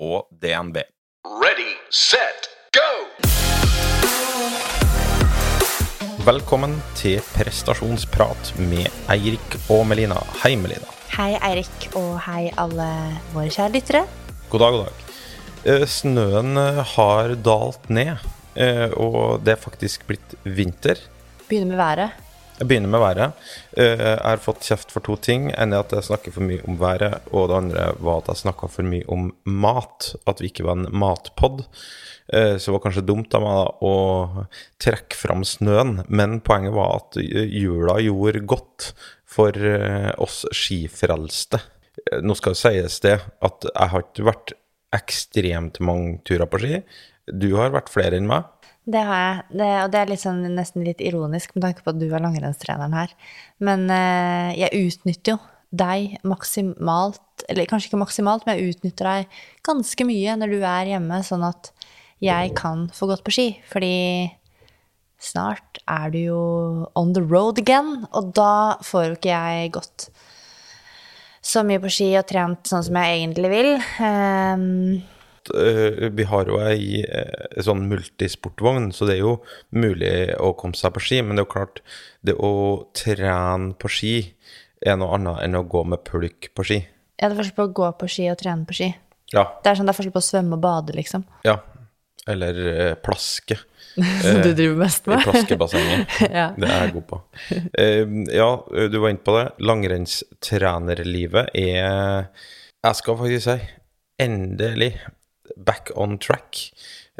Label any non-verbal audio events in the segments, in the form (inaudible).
og DNB. Ready, set, go! Velkommen til prestasjonsprat med Eirik og Melina. Hei, Melina. Hei, Eirik, og hei, alle våre kjære lyttere. God dag, god dag. Eh, Snøen eh, har dalt ned, eh, og det er faktisk blitt vinter. Begynner med været. Jeg begynner med været. Eh, Jeg har fått kjeft for to ting. En er at jeg snakker for mye om været, og det andre var at jeg snakka for mye om mat. At vi ikke var en matpod. Eh, Så det var kanskje dumt av meg å trekke fram snøen, men poenget var at jula gjorde godt for eh, oss skifrelste. Eh, Nå skal det sies det at jeg har ikke vært ekstremt mange turer på ski. Du har vært flere enn meg. Det har jeg, det, og det er litt sånn, nesten litt ironisk med tanke på at du er langrennstreneren her. Men eh, jeg utnytter jo deg maksimalt, eller kanskje ikke maksimalt, men jeg utnytter deg ganske mye når du er hjemme, sånn at jeg kan få gått på ski. Fordi snart er du jo on the road again, og da får jo ikke jeg gått så mye på ski og trent sånn som jeg egentlig vil. Eh, vi har jo ei uh, sånn multisportvogn, så det er jo mulig å komme seg på ski. Men det er jo klart, det å trene på ski er noe annet enn å gå med pulk på ski. ja, det er forskjell på å gå på ski og trene på ski. Ja. Det er sånn det er forskjell på å svømme og bade, liksom. ja. Eller uh, plaske. (laughs) Som du driver mest I med. plaskebassenget. (laughs) Ja. Det er jeg god på. Ja, du var inne på det. Langrennstrenerlivet er Jeg skal faktisk si endelig back on track.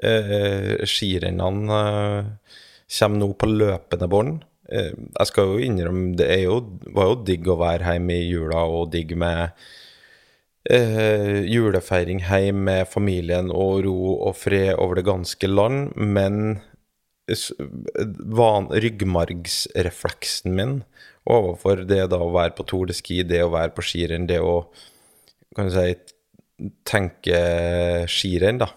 Eh, skirennene eh, kommer nå på løpende bånd. Eh, jeg skal jo innrømme det jo, var jo digg å være hjemme i jula og digg med eh, julefeiring hjemme med familien og ro og fred over det ganske land, men van, ryggmargsrefleksen min overfor det da å være på Tour de Ski, det å være på skirenn, det å kan du si, tenke skirenn da,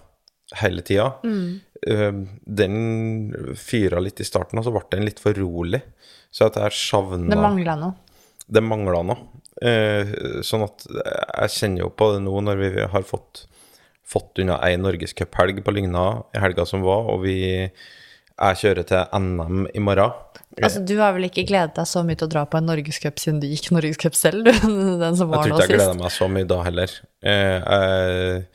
hele tida, mm. den fyra litt i starten, og så ble den litt for rolig. Så at jeg savna Det mangla noe. det mangla noe. Eh, sånn at jeg kjenner jo på det nå når vi har fått, fått unna ei norgescuphelg på Lygna i helga som var, og vi jeg kjører til NM i morgen. Altså, du har vel ikke gledet deg så mye til å dra på en norgescup siden du gikk norgescup selv, du? (laughs) Den som Jeg tror ikke jeg gleder meg så mye da heller. Eh, jeg,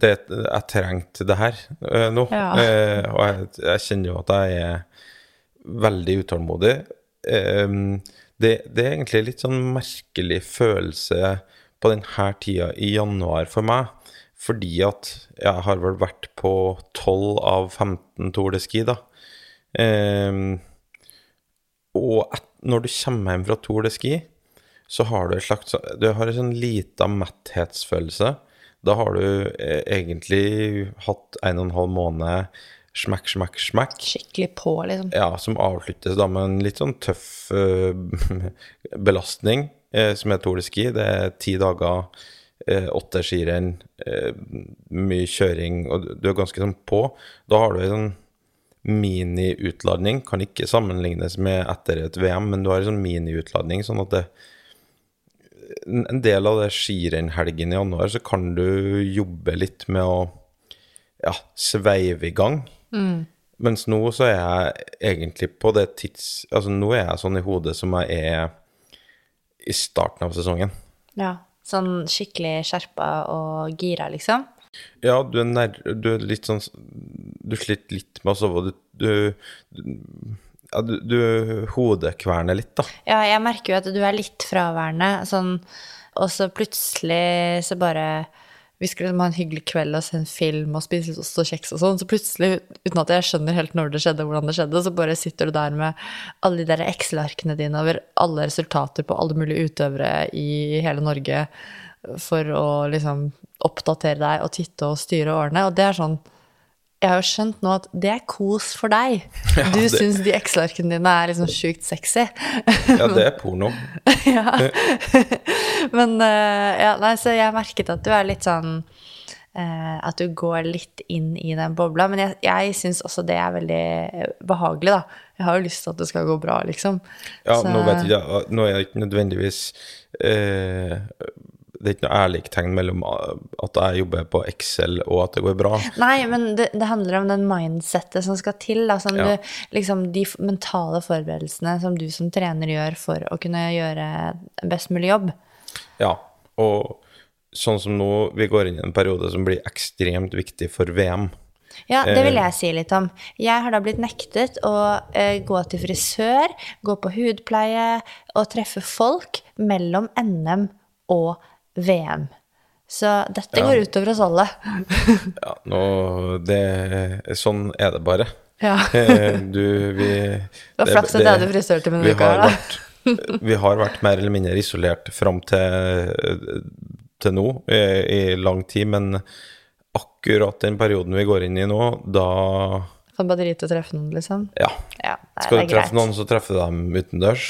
det, jeg trengte det her eh, nå, Ja. eh, og jeg, jeg kjenner jo at jeg er veldig utålmodig. Det, det er egentlig litt sånn merkelig følelse på denne tida i januar for meg, fordi at jeg har vel vært på 12 av 15 Tour de Ski, da. Eh, og et, når du kommer hjem fra Tour de Ski, så har du en slags Du har en sånn lita metthetsfølelse. Da har du eh, egentlig hatt en og en halv måned smekk, smekk, smekk. Skikkelig på, liksom. Ja, som avsluttes da med en litt sånn tøff eh, (laughs) belastning, eh, som er Tour de Ski. Det er ti dager, eh, åtte skirenn, eh, mye kjøring, og du- er ganske sånn på. Da har du en sånn mini-utladning. Kan ikke sammenlignes med etter et VM, men du har en sånn mini-utladning, sånn at det en del av det skirennhelgen i januar, så kan du jobbe litt med å ja, sveive i gang. Mens nå så er jeg egentlig på det tids... Altså nå er jeg sånn i hodet som jeg er i starten av sesongen. Ja. Sånn skikkelig skjerpa og gira, liksom. Ja, du er, nær, du er litt sånn Du sliter litt med å sove. Du, du, du, ja, du, du hodekverner litt, da. Ja, jeg merker jo at du er litt fraværende, sånn Og så plutselig så bare Vi skulle liksom ha en hyggelig kveld og se en film og spise ost og kjeks og sånn, så plutselig, uten at jeg skjønner helt når det skjedde, hvordan det skjedde, så bare sitter du der med alle de der Excel-arkene dine over alle resultater på alle mulige utøvere i hele Norge for å liksom oppdatere deg og titte og styre årene. Og det er sånn Jeg har jo skjønt nå at det er kos for deg. (laughs) Du ja, syns de Excel-arkene dine er liksom sjukt sexy. Ja, det er porno. (laughs) ja. Men eh, ja, nei, så jeg merket at du er litt sånn eh, At du går litt inn i den bobla. Men jeg, jeg syns også det er veldig behagelig, da. Jeg har jo lyst til at det skal gå bra, liksom. Ja, Så- nå vet jeg ikke, nå er jeg ikke nødvendigvis eh, Det er ikke noe ærlig tegn mellom eh, at jeg jobber på Excel og at det går bra. Nei, men det, det handler om den mindsettet som skal til. Da, som Ja. du, liksom de mentale forberedelsene som du som trener gjør for å kunne gjøre best mulig jobb. Ja, og sånn som nå, vi går inn i en periode som blir ekstremt viktig for VM. Ja, det vil Eh. jeg si litt om. Jeg har da blitt nektet å eh, gå til frisør, gå på hudpleie og treffe folk mellom NM og VM. Så dette Ja. går utover oss alle. (laughs) Ja, nå, det, sånn er det bare. Ja. (laughs) Eh, Du, vi Det var flaks at jeg hadde frisør her, da. vært, vi har vært mer eller mindre isolert fram til, til nå i, i lang tid, men akkurat den perioden vi går inn i nå, da Kan bare drite og treffe noen, liksom. Ja. Ja, nei, Skal du treffe greit. noen, så treffer du dem utendørs.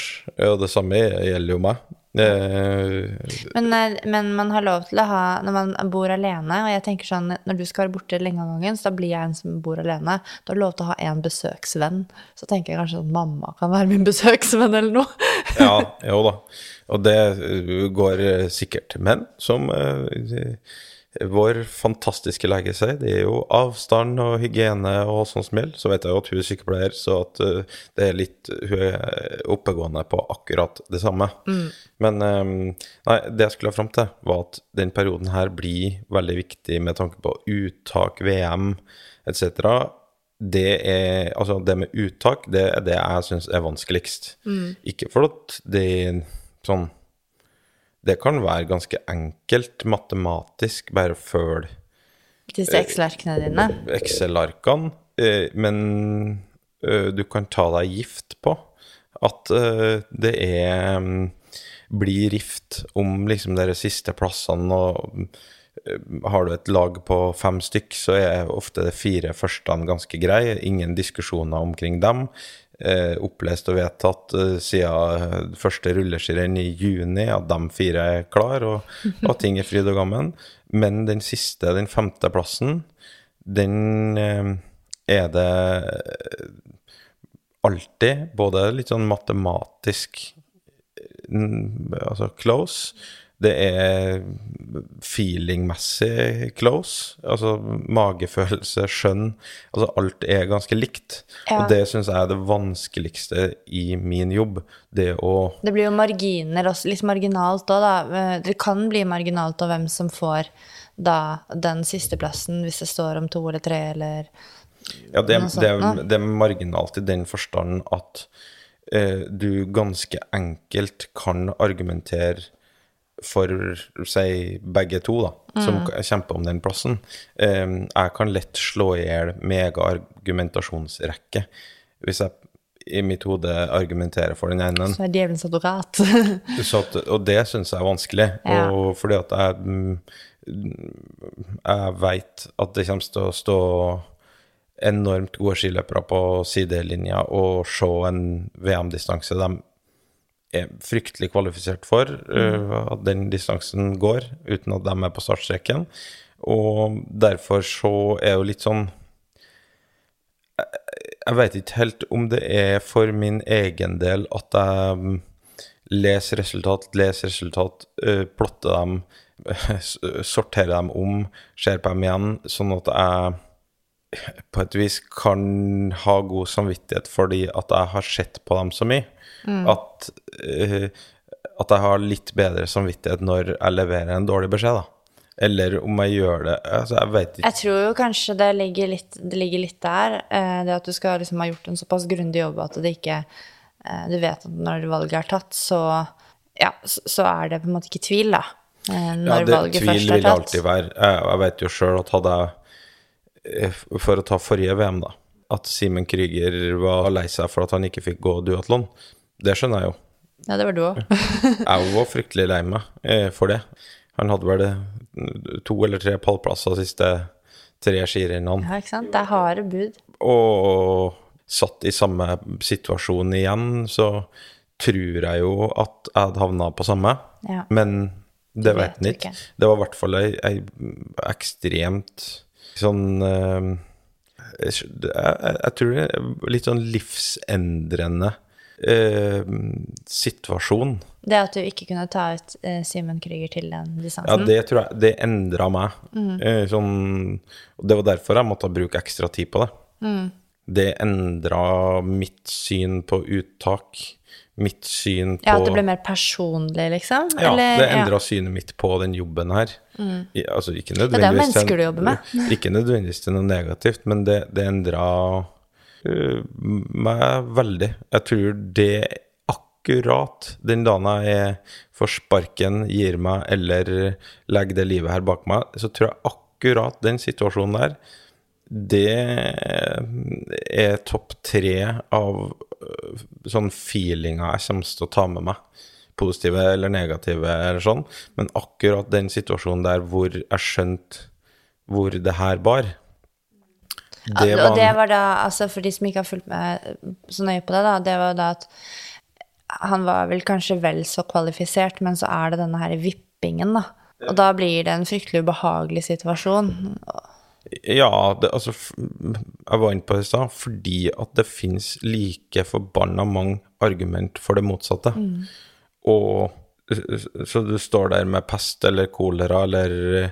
Og det samme gjelder jo meg. Eh, Men, eh, men man har lov til å ha Når man bor alene, og jeg tenker sånn Når du skal være borte lenge av gangen, så da blir jeg en som bor alene. Da har du lov til å ha en besøksvenn. Så tenker jeg kanskje at mamma kan være min (laughs) besøksvenn eller noe. ja, jo da. Og det eh, går sikkert. Men som eh, vår fantastiske lege sier, det er jo avstand og hygiene og sånn som gjelder. Så vet jeg jo at hun er sykepleier, så at eh, det er litt Hun er oppegående på akkurat det samme. Men eh, nei, det jeg skulle ha fram til, var at den perioden her blir veldig viktig med tanke på uttak, VM etc. Det er Altså, det med uttak, det er det jeg syns er vanskeligst. Ikke for at det er sånn Det kan være ganske enkelt matematisk, bare følg Disse Excel-arkene dine. Excel-arkene, eh, men eh, du kan ta deg gift på at eh, det er mm, blir rift om liksom de siste plassene, og eh, har du et lag på fem stykk, så er ofte de fire første ganske greie. Ingen diskusjoner omkring dem. Eh, opplest og vedtatt eh, siden første rulleskirenn i juni at de fire er klar, og, (laughs) og at ting er fryd og gammen. Men den siste, den femte plassen, den eh, er det alltid både litt sånn matematisk mm, altså close. Det er feelingmessig close. Altså magefølelse, skjønn. Altså alt er ganske likt. Ja. Og det syns jeg er det vanskeligste i min jobb. Det å Det blir jo marginer også, litt marginalt òg, da. Eh, Det kan bli marginalt av hvem som får da den siste plassen, hvis det står om to eller tre eller Ja, det, Noe sånt det, det er marginalt i den forstand at eh, du ganske enkelt kan argumentere for si begge to, da, som Mm. kjemper om den plassen. Um, jeg kan lett slå i hjel mega-argumentasjonsrekke hvis jeg i mitt hode argumenterer for den ene. Så er djevelens adorat. Og det syns jeg er vanskelig. Ja. Og fordi at jeg Jeg veit at det kommer til å stå enormt gode skiløpere på sidelinja og se en VM-distanse de er fryktelig kvalifisert for, øh, at den distansen går, uten at de er på startstreken. Og derfor så er jo litt sånn jeg vet ikke helt om det er for min egen del at jeg mm, leser resultat, leser resultat, øh, plotter dem, sorterer dem om, ser på dem igjen, sånn at jeg på et vis kan ha god samvittighet fordi at jeg har sett på dem så mye. At, uh, at jeg har litt bedre samvittighet når jeg leverer en dårlig beskjed, da. Eller om jeg gjør det Altså, jeg vet ikke. Jeg tror jo kanskje det ligger litt, det ligger litt der. Uh, Det at du skal liksom ha gjort en såpass grundig jobb at det ikke uh, Du vet at når valget er tatt, så ja, så, så er det på en måte ikke tvil, da. Når Ja, det, valget tvil først er tatt. alltid være. Jeg, jeg vet jo sjøl at hadde jeg For å ta forrige VM, da. At Simen Krüger var lei seg for at han ikke fikk gå duatlon. Det skjønner jeg jo. Ja, det var du òg. Jeg var fryktelig lei meg eh, for det. Han hadde vel to eller tre pallplasser de siste tre skirennene. Ja, ikke sant? Det er harde bud. Og satt i samme situasjon igjen, så tror jeg jo at jeg hadde havna på samme. Ja. Men det vet en ikke. ikke. Det var i hvert fall ei, ei ekstremt sånn uh, jeg, jeg, jeg tror det er litt sånn livsendrende eh, situasjon. Det at du ikke kunne ta ut eh, Simen Krüger til den Ja, det tror jeg Det endra meg. Eh, sånn, det var derfor jeg måtte bruke ekstra tid på det. Det endra mitt syn på uttak, mitt syn på Ja, At det ble mer personlig, liksom? Ja, Eller- det ja. synet mitt på den jobben her. I, altså, ikke det er nødvendigvis mennesker du jobber med. Ikke nødvendigvis til noe negativt, men det, det endra meg veldig. Jeg tror det akkurat den dagen jeg får sparken, gir meg eller legger det livet her bak meg, så tror jeg akkurat den situasjonen der det er topp tre av øh, sånn feelinger jeg kommer til å ta med meg. Positive eller negative eller sånn. Men akkurat den situasjonen der hvor jeg skjønte hvor det her bar, det var, Og det var da, altså for de som ikke har fulgt med så nøye på det, da, det var da at han var vel kanskje vel så kvalifisert, men så er det denne her vippingen, da. Og da blir det en fryktelig ubehagelig situasjon. Ja, det, altså Jeg var inne på det i stad, fordi at det finnes like forbanna mange argument for det motsatte. Og så du står der med pest eller kolera eller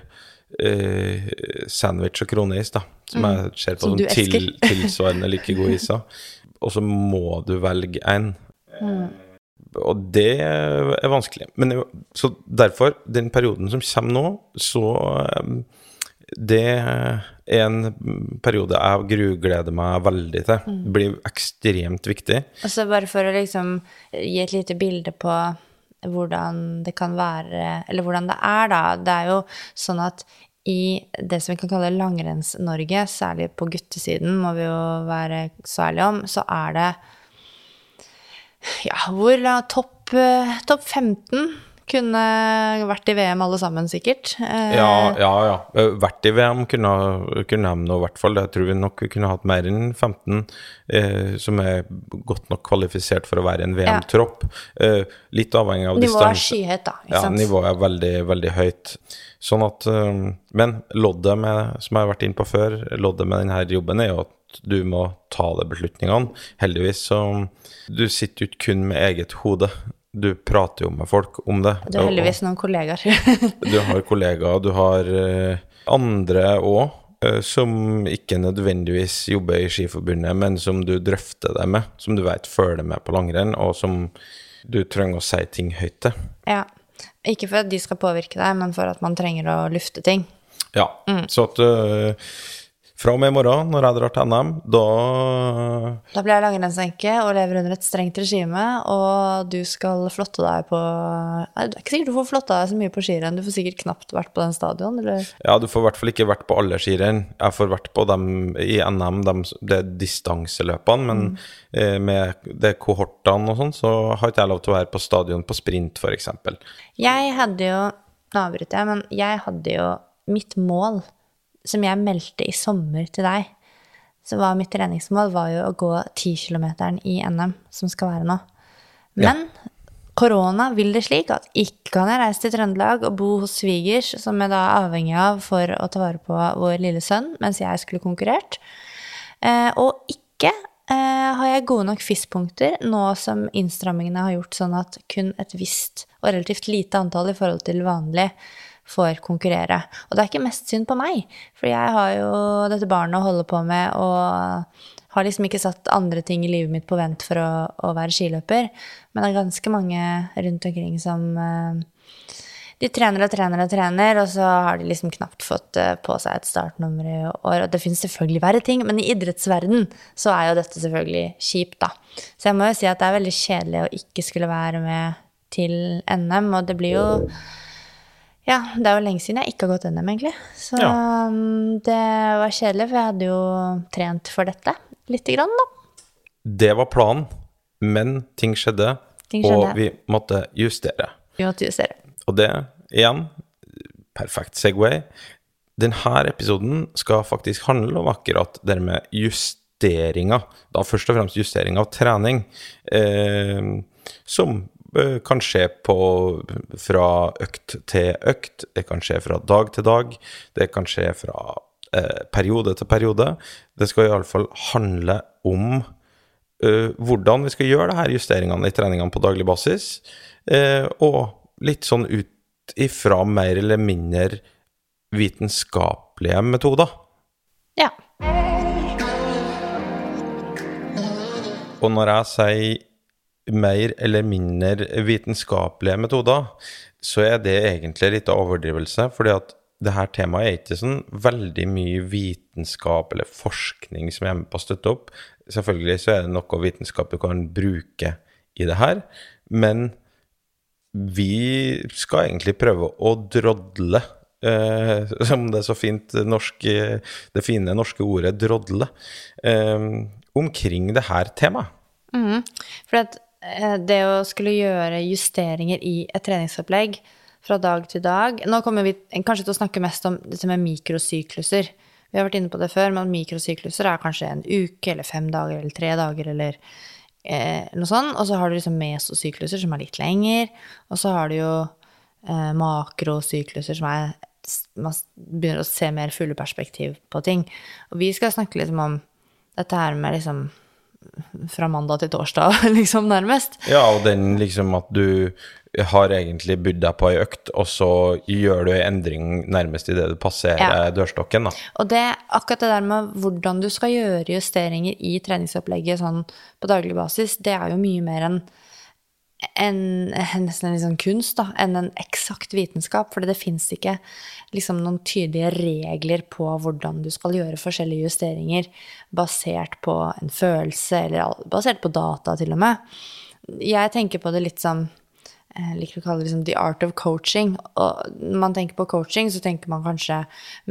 eh, sandwich og kroneis, da, som jeg ser på Som som til, tilsvarende like gode iser, (laughs) og så må du velge en. Og det er vanskelig. Men så derfor, den perioden som kommer nå, så um, det er en periode jeg grugleder meg veldig til. Det blir ekstremt viktig. Og så bare for å liksom gi et lite bilde på hvordan det kan være, eller hvordan det er, da. Det er jo sånn at i det som vi kan kalle Langrenns-Norge, særlig på guttesiden, må vi jo være så ærlige om, så er det ja, hvor la- topp eh, topp 15 kunne vært i VM alle sammen, sikkert. Eh, Ja, ja, ja. Eh, Vært i VM kunne, kunne de nå i hvert fall. Jeg tror vi nok kunne hatt mer enn 15 eh, som er godt nok kvalifisert for å være en VM-tropp. Eh, litt avhengig av Nivået er distanse. skyhøyt, da. Ikke Ja, sant? nivået er veldig, veldig høyt. Sånn at eh, Men loddet med, som jeg har vært inne på før, loddet med denne jobben er jo at du må ta de beslutningene. Heldigvis så Du sitter jo ikke kun med eget hode. Du prater jo med folk om det. Du har heldigvis noen kollegaer. (laughs) du har kollegaer, du har eh, andre òg, som ikke nødvendigvis jobber i Skiforbundet, men som du drøfter det med, som du vet følger med på langrenn, og som du trenger å si ting høyt til. ja. Ikke for at de skal påvirke deg, men for at man trenger å lufte ting. Ja, så at eh, fra og med i morgen, når jeg drar til NM, da Da blir jeg langrennsenke og lever under et strengt regime, og du skal flotte deg på Nei, Det er ikke sikkert du får flotta deg så mye på skirenn, du får sikkert knapt vært på den stadion, eller Ja, du får i hvert fall ikke vært på alle skirenn. Jeg får vært på dem i NM, dem, det er distanseløpene, men eh, med det kohortene og sånn, så har ikke jeg lov til å være på stadion på sprint, f.eks. Jeg hadde jo Nå avbryter jeg, men jeg hadde jo mitt mål, som jeg meldte i sommer til deg, så var mitt treningsmål var jo å gå 10 km i NM, som skal være nå. Men korona vil det slik at ikke kan jeg reise til Trøndelag og bo hos svigers, som jeg da er avhengig av for å ta vare på vår lille sønn mens jeg skulle konkurrert. Eh, og ikke eh, har jeg gode nok FIS-punkter nå som innstrammingene har gjort sånn at kun et visst og relativt lite antall i forhold til vanlig får konkurrere. Og det er ikke mest synd på meg, for jeg har jo dette barnet å holde på med og har liksom ikke satt andre ting i livet mitt på vent for å, å være skiløper. Men det er ganske mange rundt omkring som eh, de trener og trener og trener, og så har de liksom knapt fått eh, på seg et startnummer i år. Og det finnes selvfølgelig verre ting, men i idrettsverden så er jo dette selvfølgelig kjipt, da. Så jeg må jo si at det er veldig kjedelig å ikke skulle være med til NM, og det blir jo Ja, det er jo lenge siden jeg ikke har gått NM, egentlig. Så Ja. um, det var kjedelig, for jeg hadde jo trent for dette lite grann, da. Det var planen, men ting skjedde, Ting og vi måtte justere. Vi måtte justere. Og det, igjen, Perfekt Segway. Denne episoden skal faktisk handle om akkurat det med justeringer. Da først og fremst justering av trening, eh, som kan skje på, fra økt til økt. Det kan skje fra dag til dag. Det kan skje fra eh, periode til periode. Det skal iallfall handle om eh, hvordan vi skal gjøre det her justeringene i treningene på daglig basis, eh, og litt sånn ut ifra mer eller mindre vitenskapelige metoder. Ja. Og når jeg sier mer eller mindre vitenskapelige metoder, så er det egentlig litt av overdrivelse, fordi at det her temaet er ikke sånn veldig mye vitenskap eller forskning som er med på å støtte opp. Selvfølgelig så er det noe vitenskap du kan bruke i det her, men vi skal egentlig prøve å drodle, eh, (laughs) som det så fint norske, det fine norske ordet 'drodle', eh, omkring det her temaet. For at det å skulle gjøre justeringer i et treningsopplegg fra dag til dag Nå kommer vi kanskje til å snakke mest om dette med mikrosykluser. Vi har vært inne på det før, men mikrosykluser er kanskje en uke eller fem dager eller tre dager eller eh, noe sånt. Og så har du liksom mesosykluser som er litt lenger. Og så har du jo eh, makrosykluser som er Man begynner å se mer fulle perspektiv på ting. Og vi skal snakke litt om dette her med liksom fra mandag til torsdag, (laughs) liksom, nærmest. Ja, og den liksom at du har egentlig budd deg på ei økt, og så gjør du ei endring nærmest idet du passerer Ja. dørstokken, da. Og det, akkurat det der med hvordan du skal gjøre justeringer i treningsopplegget sånn på daglig basis, det er jo mye mer enn en, nesten en liksom kunst da, enn en eksakt vitenskap. For det fins ikke liksom noen tydelige regler på hvordan du skal gjøre forskjellige justeringer basert på en følelse, eller basert på data, til og med. Jeg tenker på det litt som jeg liker å kalle det liksom the art of coaching. Og når man tenker på coaching, så tenker man kanskje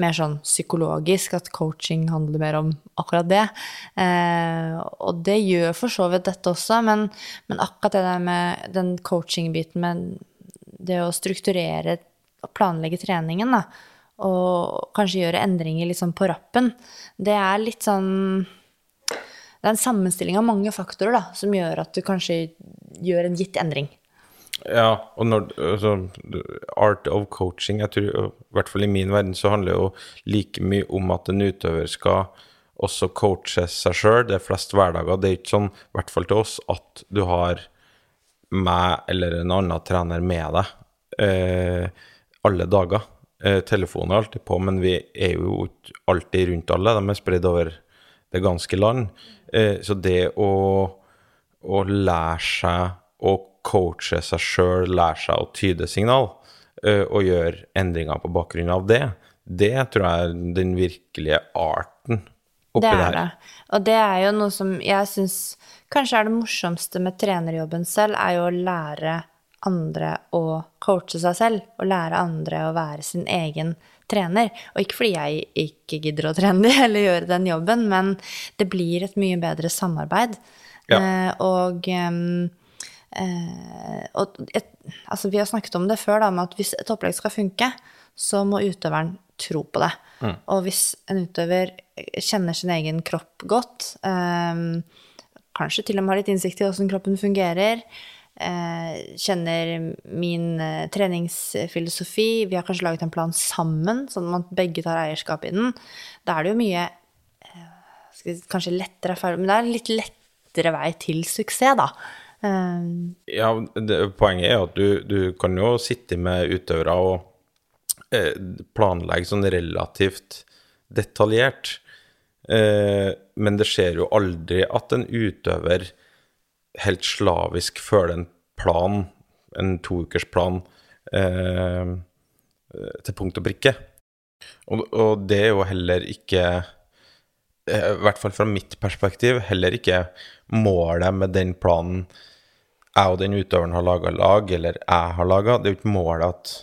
mer sånn psykologisk, at coaching handler mer om akkurat det. Eh, og det gjør for så vidt dette også, men, men akkurat det der med den coaching-biten med det å strukturere og planlegge treningen, da, og kanskje gjøre endringer liksom på rappen, det er litt sånn det er en sammenstilling av mange faktorer da, som gjør at du kanskje gjør en gitt endring. Ja, og når altså, Art of coaching, jeg tror i hvert fall i min verden så handler det jo like mye om at en utøver skal også coache seg sjøl. Det er flest hverdager. Det er ikke sånn, i hvert fall til oss, at du har meg eller en annen trener med deg eh, alle dager. Eh, telefonen er alltid på, men vi er jo ikke alltid rundt alle. De er spredd over det ganske land. Eh, så det å, å lære seg å coache seg sjøl, lære seg å tyde signal, eh, og gjøre endringer på bakgrunn av det, det tror jeg er den virkelige arten oppi Det det, er her. det. Og det er jo noe som jeg syns kanskje er det morsomste med trenerjobben selv, er jo å lære andre å coache seg selv, og lære andre å være sin egen trener. Og ikke fordi jeg ikke gidder å trene dem (laughs) eller gjøre den jobben, men det blir et mye bedre samarbeid. Ja. Eh, og ehm, eh, og et, altså vi har snakket om det før, da, med at hvis et opplegg skal funke, så må utøveren tro på det. Og hvis en utøver kjenner sin egen kropp godt, eh, kanskje til og med har litt innsikt i hvordan kroppen fungerer, eh, kjenner min eh, treningsfilosofi, vi har kanskje laget en plan sammen, sånn at begge tar eierskap i den, da er det jo mye eh, Kanskje lettere, er feil, men det er en litt lettere vei til suksess, da. Ja, det, poenget er at du, du kan jo sitte med utøvere og eh, planlegge sånn relativt detaljert, eh, men det skjer jo aldri at en utøver helt slavisk følger en plan, en toukersplan, eh, til punkt og prikke. Og, og det er jo heller ikke eh, i hvert fall fra mitt perspektiv, heller ikke målet med den planen jeg og den utøveren har laga lag, eller jeg har laga. Det er jo ikke målet at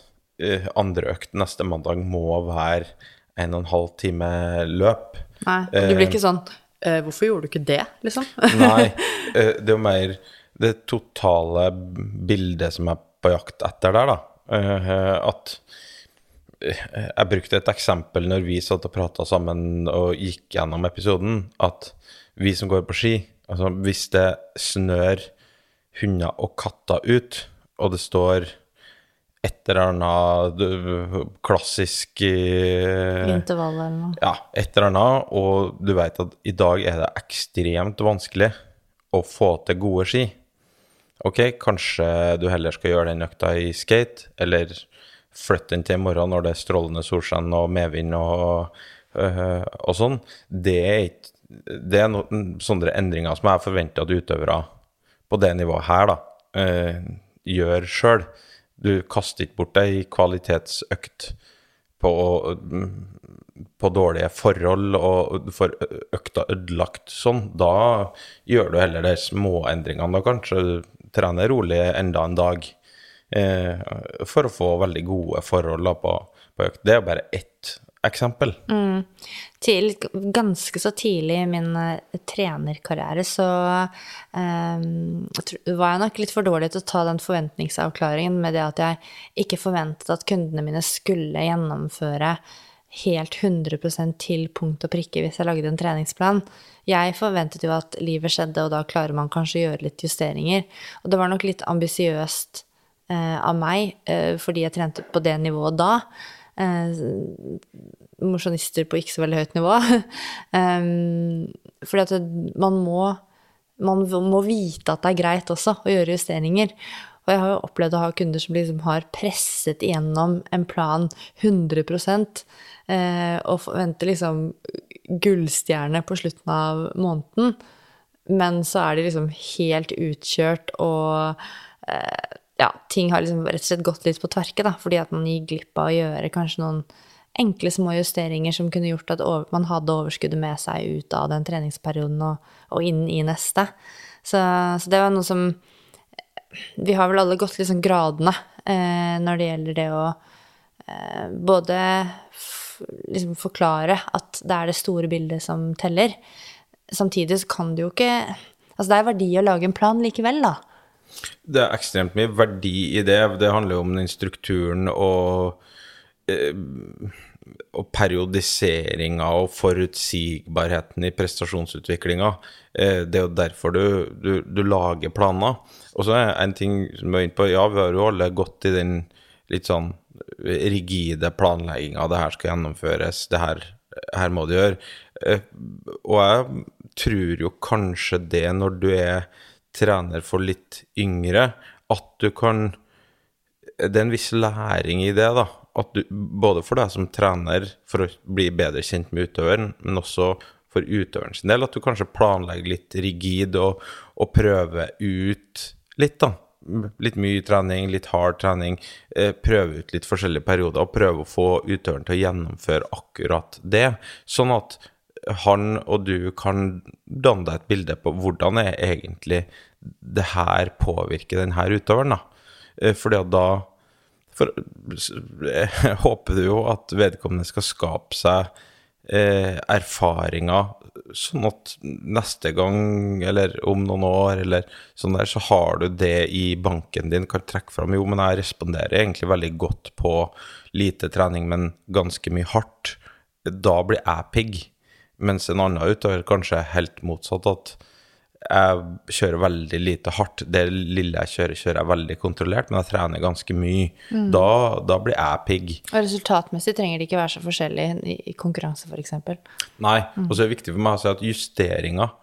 uh, andre økt neste mandag må være en og en halv time løp. nei, du blir ikke sånn uh, Hvorfor gjorde du ikke det, liksom? (laughs) Nei, uh, (laughs) det er jo mer det totale bildet som er på jakt etter der, da. At Jeg brukte et eksempel når vi satt og prata sammen og gikk gjennom episoden, at vi som går på ski altså Hvis det snør hunder og katter ut, og det står et eller annet klassisk eh, Intervall eller noe. ja, et eller annet, og du vet at i dag er det ekstremt vanskelig å få til gode ski. Ok, kanskje du heller skal gjøre den økta i skate, eller flytte den til i morgen når det er strålende solskinn og medvind og, øh, og sånn. Det er ikke Det er noen sånne endringer som jeg forventer at utøvere på det nivået her, da, øh, gjør sjøl. Du kaster ikke bort ei kvalitetsøkt på på dårlige forhold og får økta ødelagt sånn, da gjør du heller de småendringene. Da kanskje trener rolig enda en dag eh, for å få veldig gode forhold da, på, på økt. Det er bare ett eksempel. Til, ganske så tidlig i min eh, trenerkarriere så um, var jeg nok litt for dårlig til å ta den forventningsavklaringen med det at jeg ikke forventet at kundene mine skulle gjennomføre helt 100% til punkt og prikke hvis jeg lagde en treningsplan. Jeg forventet jo at livet skjedde, og da klarer man kanskje å gjøre litt justeringer. Og det var nok litt ambisiøst uh, av meg, uh, fordi jeg trente på det nivået da. Eh, mosjonister på ikke så veldig høyt nivå. (laughs) um, fordi at man må, man må vite at det er greit også å gjøre justeringer. Og jeg har jo opplevd å ha kunder som liksom har presset igjennom en plan 100 eh, og forventer liksom gullstjerne på slutten av måneden. Men så er de liksom helt utkjørt, og eh, ja, ting har liksom rett og slett gått litt på tverke, da, fordi at man gir glipp av å gjøre kanskje noen enkle små justeringer som kunne gjort at over, man hadde overskuddet med seg ut av den treningsperioden og, og inn i neste. Så, så det var noe som Vi har vel alle gått liksom gradene eh, når det gjelder det å eh, både liksom forklare at det er det store bildet som teller. Samtidig så kan du jo ikke Altså, det er verdi å lage en plan likevel, da. Det er ekstremt mye verdi i det. Det handler jo om den strukturen og, eh, og periodiseringa og forutsigbarheten i prestasjonsutviklinga. Eh, det er jo derfor du, du, du lager planer. Og så er en ting som vi er inne på, ja, vi har jo alle gått i den litt sånn rigide planlegginga. Det her skal gjennomføres, det her, her må du gjøre. Eh, Og jeg tror jo kanskje det når du er trener for litt yngre, at du kan Det er en viss læring i det, da. At du, både for deg som trener, for å bli bedre kjent med utøveren, men også for utøveren sin del, at du kanskje planlegger litt rigid og, og prøver ut litt, da. Litt mye trening, litt hard trening. Eh, prøve ut litt forskjellige perioder, og prøve å få utøveren til å gjennomføre akkurat det. Sånn at han og du kan danne deg et bilde på hvordan er egentlig det her påvirker den her utøveren, da. Eh, Fordi at da for, (laughs) håper du jo at vedkommende skal skape seg eh, erfaringer, sånn at neste gang, eller om noen år, eller sånn der, så har du det i banken din, kan trekke fram. Jo, men jeg responderer egentlig veldig godt på lite trening, men ganske mye hardt. Da blir jeg pigg. Mens en annen utøver kanskje er helt motsatt, at jeg kjører veldig lite hardt. Det lille jeg kjører, kjører jeg veldig kontrollert, men jeg trener ganske mye. Da, da blir jeg pigg. Og resultatmessig trenger det ikke være så forskjellig i, i konkurranse, f.eks. Nei. Og så er det viktig for meg å si at justeringer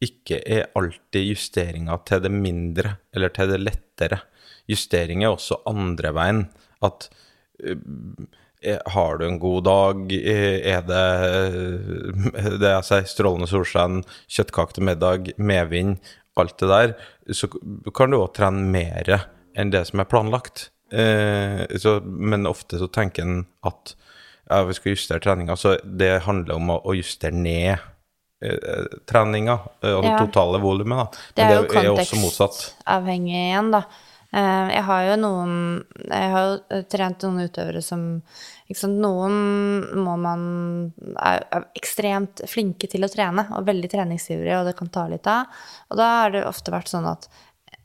ikke er alltid justeringer til det mindre eller til det lettere. Justering er også andre veien. At eh, har du en god dag, eh, er det eh, det jeg sier, strålende solskinn, kjøttkake til middag, medvind, alt det der, så kan du òg trene mer enn det som er planlagt. Eh, så, men ofte så tenker en at ja, vi skal justere treninga, så det handler om å, å justere ned eh, treninga eh, og det Ja. totale volumet. Det er det er jo kontekstavhengig igjen, da. Eh, Jeg har jo noen Jeg har jo eh, trent noen utøvere som sant, Noen må man er, er ekstremt flinke til å trene, og veldig treningsivrige, og det kan ta litt av. Og da har det ofte vært sånn at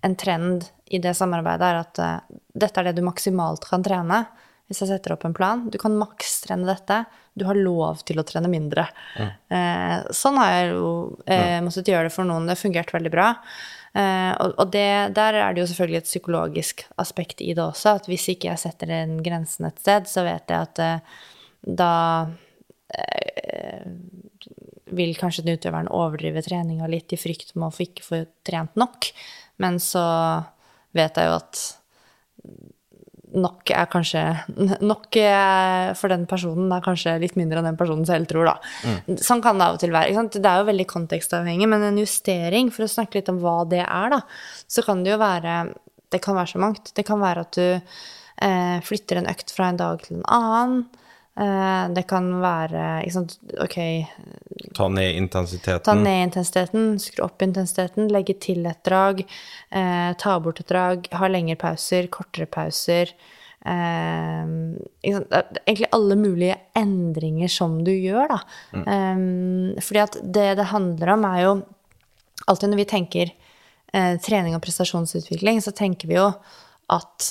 en trend i det samarbeidet er at uh, dette er det du maksimalt kan trene. hvis jeg setter opp en plan. Du kan makstrene dette. Du har lov til å trene mindre. Eh, sånn har jeg jo uh, måttet gjøre det for noen. Det har fungert veldig bra. Eh, og det, der er det jo selvfølgelig et psykologisk aspekt i det også. At hvis ikke jeg setter den grensen et sted, så vet jeg at eh, da eh, vil kanskje den utøveren overdrive treninga litt i frykt med å ikke få trent nok. Men så vet jeg jo at nok er kanskje (laughs) Nok er for den personen er kanskje litt mindre enn den personen selv tror, da. Sånn kan det av og til være. Det er jo veldig kontekstavhengig, men en justering, for å snakke litt om hva det er, da, så kan det jo være Det kan være så mangt. Det kan være at du eh, flytter en økt fra en dag til en annen. Eh, det kan være ikke sant, Ok, Ta ned intensiteten. Ta ned intensiteten, skru opp intensiteten, legge til et drag, eh, ta bort et drag, ha lengre pauser, kortere pauser. Eh, egentlig alle mulige endringer som du gjør, da. Eh, fordi at det det handler om, er jo Alltid når vi tenker eh, trening og prestasjonsutvikling, så tenker vi jo at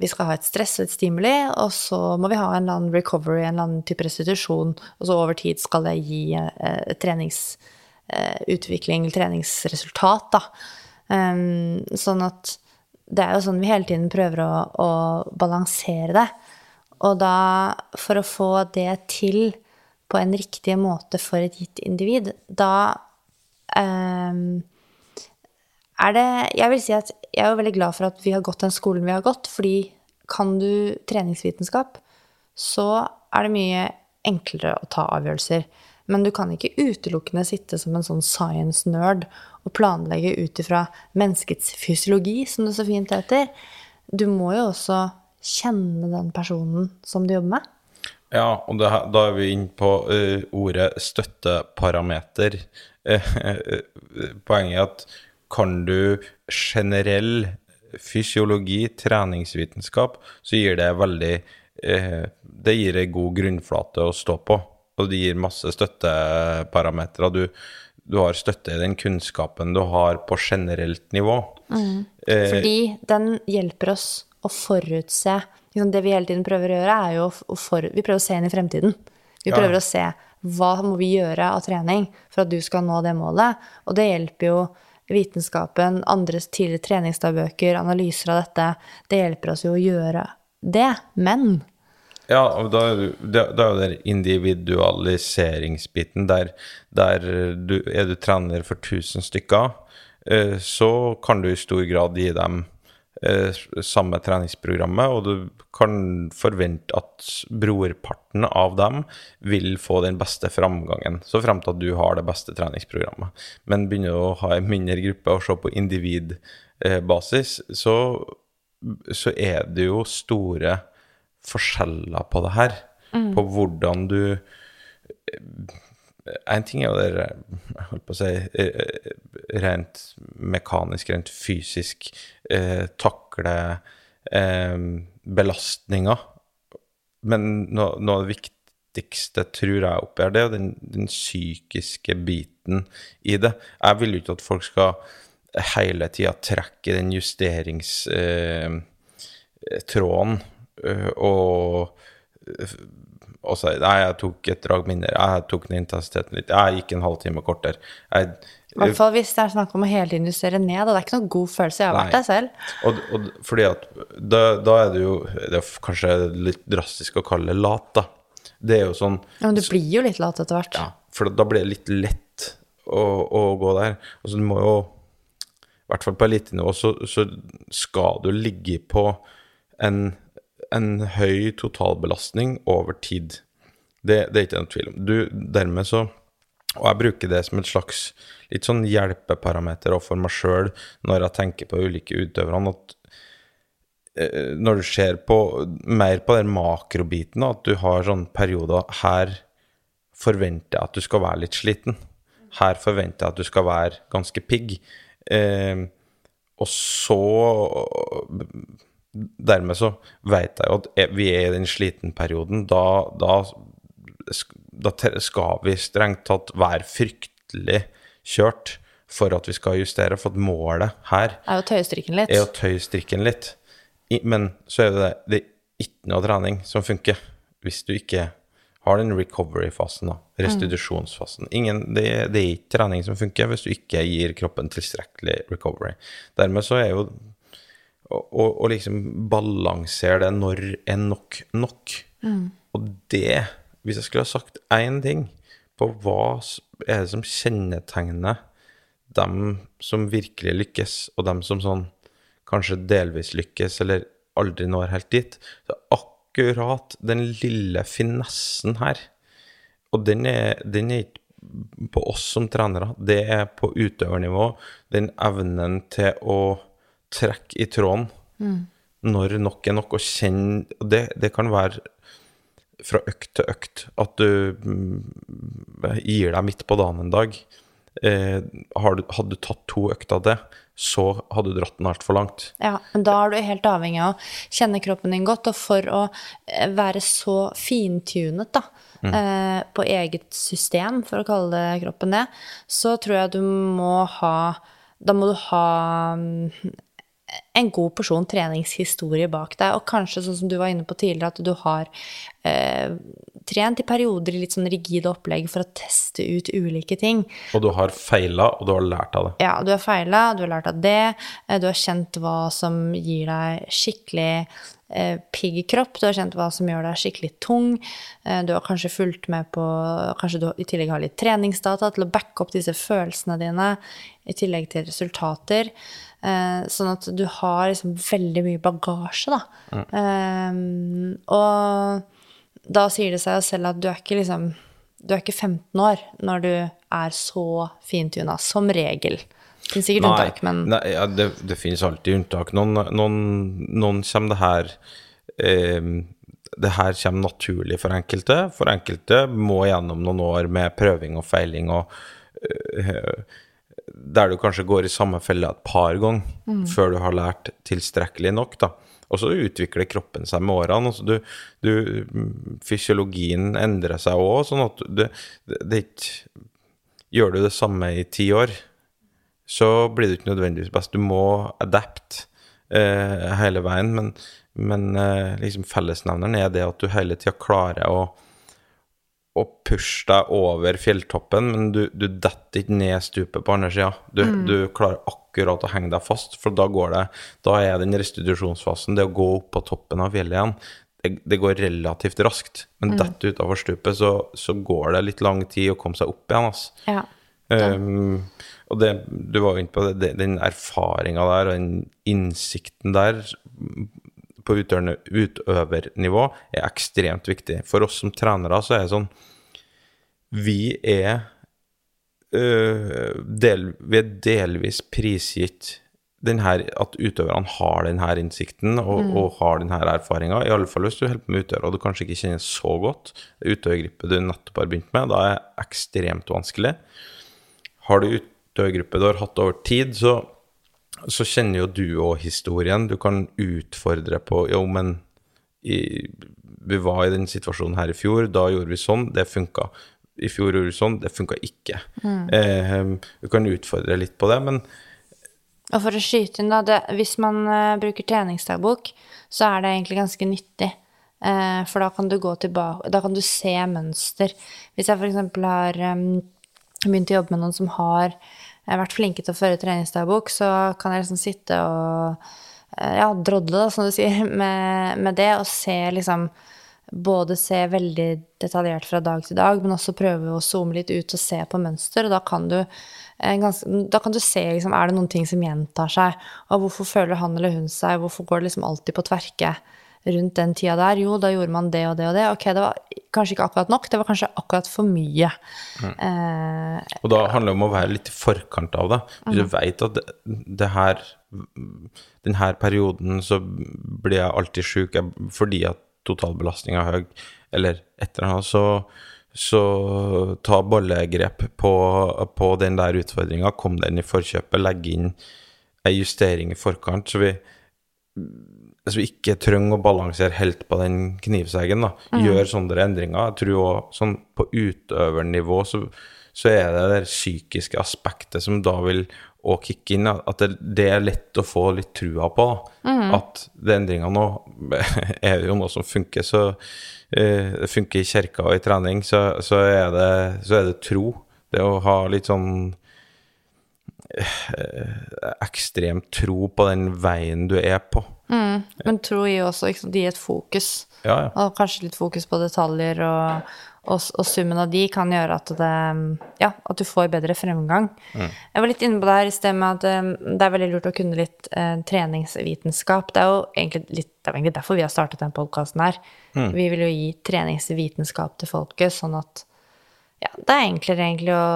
vi skal ha et stress og et stimuli, og så må vi ha en eller annen recovery, en eller annen type restitusjon, og så over tid skal det gi eh, treningsutvikling, treningsresultat, da. Um, sånn at det er jo sånn vi hele tiden prøver å, å balansere det. Og da, for å få det til på en riktig måte for et gitt individ, da um, er det Jeg vil si at jeg er jo veldig glad for at vi har gått den skolen vi har gått, fordi kan du treningsvitenskap, så er det mye enklere å ta avgjørelser. Men du kan ikke utelukkende sitte som en sånn science-nerd og planlegge ut ifra menneskets fysiologi, som det så fint heter. Du må jo også kjenne den personen som du jobber med. Ja, og her- da er vi inne på uh, ordet støtteparameter. Eh, eh, poenget er at kan du generell fysiologi, treningsvitenskap, så gir det veldig eh, Det gir ei god grunnflate å stå på, og det gir masse støtteparametere. Du, du har støtte i den kunnskapen du har på generelt nivå. Eh, Fordi den hjelper oss å forutse liksom Det vi hele tiden prøver å gjøre, er jo å for, Vi prøver å se inn i fremtiden. Vi Ja. prøver å se hva må vi gjøre av trening for at du skal nå det målet. Og det hjelper jo vitenskapen, andres tidligere treningsdagbøker, analyser av dette. Det hjelper oss jo å gjøre det. Men Ja, og da er da er jo den individualiseringsbiten der, der du, er du trener for 1000 stykker, eh, så kan du i stor grad gi dem samme treningsprogrammet, og du kan forvente at brorparten av dem vil få den beste framgangen, så frem til at du har det beste treningsprogrammet. Men begynner du å ha en mindre gruppe og se på individbasis, så, så er det jo store forskjeller på det her. På hvordan du En ting er jo det jeg holdt på å si eh, rent mekanisk, rent fysisk, eh, takle eh, belastninger. Men noe, noe av det viktigste, tror jeg, oppi her, det er den, den psykiske biten i det. Jeg vil jo ikke at folk skal hele tida trekke den justeringstråden eh, og og si nei, jeg tok et drag mindre, jeg tok ned intensiteten litt, jeg gikk en halvtime kortere. Jeg, i hvert fall hvis det er snakk om å hele tiden justere ned. Og det er ikke noen god følelse. Jeg har vært der selv. Og, og fordi at da, da er det jo Det er kanskje litt drastisk å kalle det lat, da. Det er jo sånn Ja, men du blir jo litt lat etter hvert. Ja, for da blir det litt lett å, å gå der. Altså du må jo I hvert fall på elitenivå så, så skal du ligge på en, en høy totalbelastning over tid. Det, det er ikke noen tvil om. Du, dermed så Og jeg bruker det som et slags litt sånn hjelpeparameter for meg sjøl når jeg tenker på ulike utøverne, at eh, når du ser på mer på den makrobiten, at du har sånne perioder her forventer jeg at du skal være litt sliten. Her forventer jeg at du skal være ganske pigg. Eh, og så Dermed så vet jeg jo at vi er i den slitenperioden. Da, da, da skal vi strengt tatt være fryktelig kjørt for at vi skal justere, for at målet her er å tøye strikken litt. er å tøye strikken litt. Men så er det det, det er ikke noe trening som funker hvis du ikke har den recovery-fasen, da. Restitusjonsfasen. Ingen, det, det er ikke trening som funker hvis du ikke gir kroppen tilstrekkelig recovery. Dermed så er jo å, å liksom balansere det når er nok nok. Og det, hvis jeg skulle ha sagt én ting på hva er det som kjennetegner dem som virkelig lykkes, og dem som sånn kanskje delvis lykkes, eller aldri når helt dit, så akkurat den lille finessen her. Og den er, den er ikke på oss som trenere, det er på utøvernivå. Den evnen til å trekke i tråden når nok er nok, og kjenne det, det kan være fra økt til økt at du mm, gir deg midt på dagen en dag. Eh, hadde du tatt to økter av det, så hadde du dratt den altfor langt. Ja, men da er du helt avhengig av å kjenne kroppen din godt, og for å eh, være så fintunet da, eh, på eget system, for å kalle det kroppen det, så tror jeg du må ha Da må du ha mm, en god porsjon treningshistorie bak deg, og kanskje sånn som du var inne på tidligere, at du har eh, trent i perioder i litt sånn rigide opplegg for å teste ut ulike ting. Og du har feila, og du har lært av det. Ja, du har feila, du har lært av det, eh, du har kjent hva som gir deg skikkelig eh, pigg kropp, du har kjent hva som gjør deg skikkelig tung, eh, du har kanskje fulgt med på Kanskje du i tillegg har litt treningsdata til å backe opp disse følelsene dine, i tillegg til resultater. Eh, sånn at du har liksom veldig mye bagasje, da. Eh, og da sier det seg jo selv at du er ikke liksom Du er ikke 15 år når du er så fintuna, som regel. Det finnes sikkert unntak, men nei, ja, det, det finnes alltid unntak. Noen, noen, noen kommer det her eh, Det her kommer naturlig for enkelte. For enkelte må gjennom noen år med prøving og feiling og eh, Der du kanskje går i samme felle et par ganger før du har lært tilstrekkelig nok, da. Og så utvikler kroppen seg med årene. Altså du, du, mm, fysiologien endrer seg òg, sånn at det, det, ikke Gjør du det samme i ti år, så blir det ikke nødvendigvis best. Du må adapte eh, hele veien, men, men eh, liksom fellesnevneren er det at du hele tida klarer å, å pushe deg over fjelltoppen, men du, du detter ikke ned stupet på andre sida. Du, du klarer akkurat å henge deg fast, for da går det Da er den restitusjonsfasen, det å gå opp på toppen av fjellet igjen, det, det går relativt raskt. Men detter utafor stupet, så, så går det litt lang tid å komme seg opp igjen. Altså. ja. Um, og det, du var jo inne på det, den erfaringa der og den innsikten der på utøvernivå er ekstremt viktig. For oss som trenere så er det sånn Vi er øh, del, Vi er delvis prisgitt den her, at utøverne har denne innsikten og, og har denne erfaringa. Iallfall hvis du holder på med utøvere og du kanskje ikke kjenner så godt utøvergruppe du nettopp har begynt med. Da er det ekstremt vanskelig. Har du utøvergruppe du har hatt over tid, så, så kjenner jo du òg historien. Du kan utfordre på Jo, men i, vi var i den situasjonen her i fjor, da gjorde vi sånn, det funka. I fjor gjorde vi sånn, det funka ikke. Eh, du kan utfordre litt på det, men Og for å skyte inn, da, det, hvis man uh, bruker treningsdagbok, så er det egentlig ganske nyttig. Uh, for da kan du gå tilbake Da kan du se mønster. Hvis jeg f.eks. har um, begynt å jobbe med noen som har eh, vært flinke til å føre treningsdagbok, så kan jeg liksom sitte og eh, ja, drodle, da, som du sier, (laughs) med, med det, og se liksom både se veldig detaljert fra dag til dag, men også prøve å zoome litt ut og se på mønster. Og da kan du, eh, da kan du se liksom, er det noen ting som gjentar seg. Og hvorfor føler han eller hun seg? Hvorfor går det liksom alltid på tverke rundt den tida der? Jo, da gjorde man det og det og det. Ok, det var kanskje ikke akkurat nok, det var kanskje akkurat for mye. Eh, Og da handler det om å være litt i forkant av det. Hvis du vet at det, det her denne perioden så blir jeg alltid sjuk fordi at totalbelastninga er høy, eller et eller annet, så, så ta bollegrep på, på den der utfordringa. Kom den i forkjøpet, legg inn ei justering i forkant, så vi så vi ikke trenger å balansere helt på den knivseggen. da. Gjør sånne endringer. Jeg tror også, sånn på utøvernivå så, så er det det psykiske aspektet som da vil å kicke inn. At det, det er lett å få litt trua på. da. At de endringene nå (laughs) er jo noe som funker. Så uh, det funker i kirka og i trening, så, så, er det, så er det tro. Det å ha litt sånn ekstremt ekstrem tro på den veien du er på. Men tro gir også ikke sant, de et fokus. Ja, ja. Og kanskje litt fokus på detaljer, og, og, og summen av de kan gjøre at, det, ja, at du får bedre fremgang. Jeg var litt inne på det her i sted med at um, det er veldig lurt å kunne litt uh, treningsvitenskap. Det er jo egentlig, litt, det er egentlig derfor vi har startet den podkasten her. Vi vil jo gi treningsvitenskap til folket, sånn at ja, det er enklere egentlig å,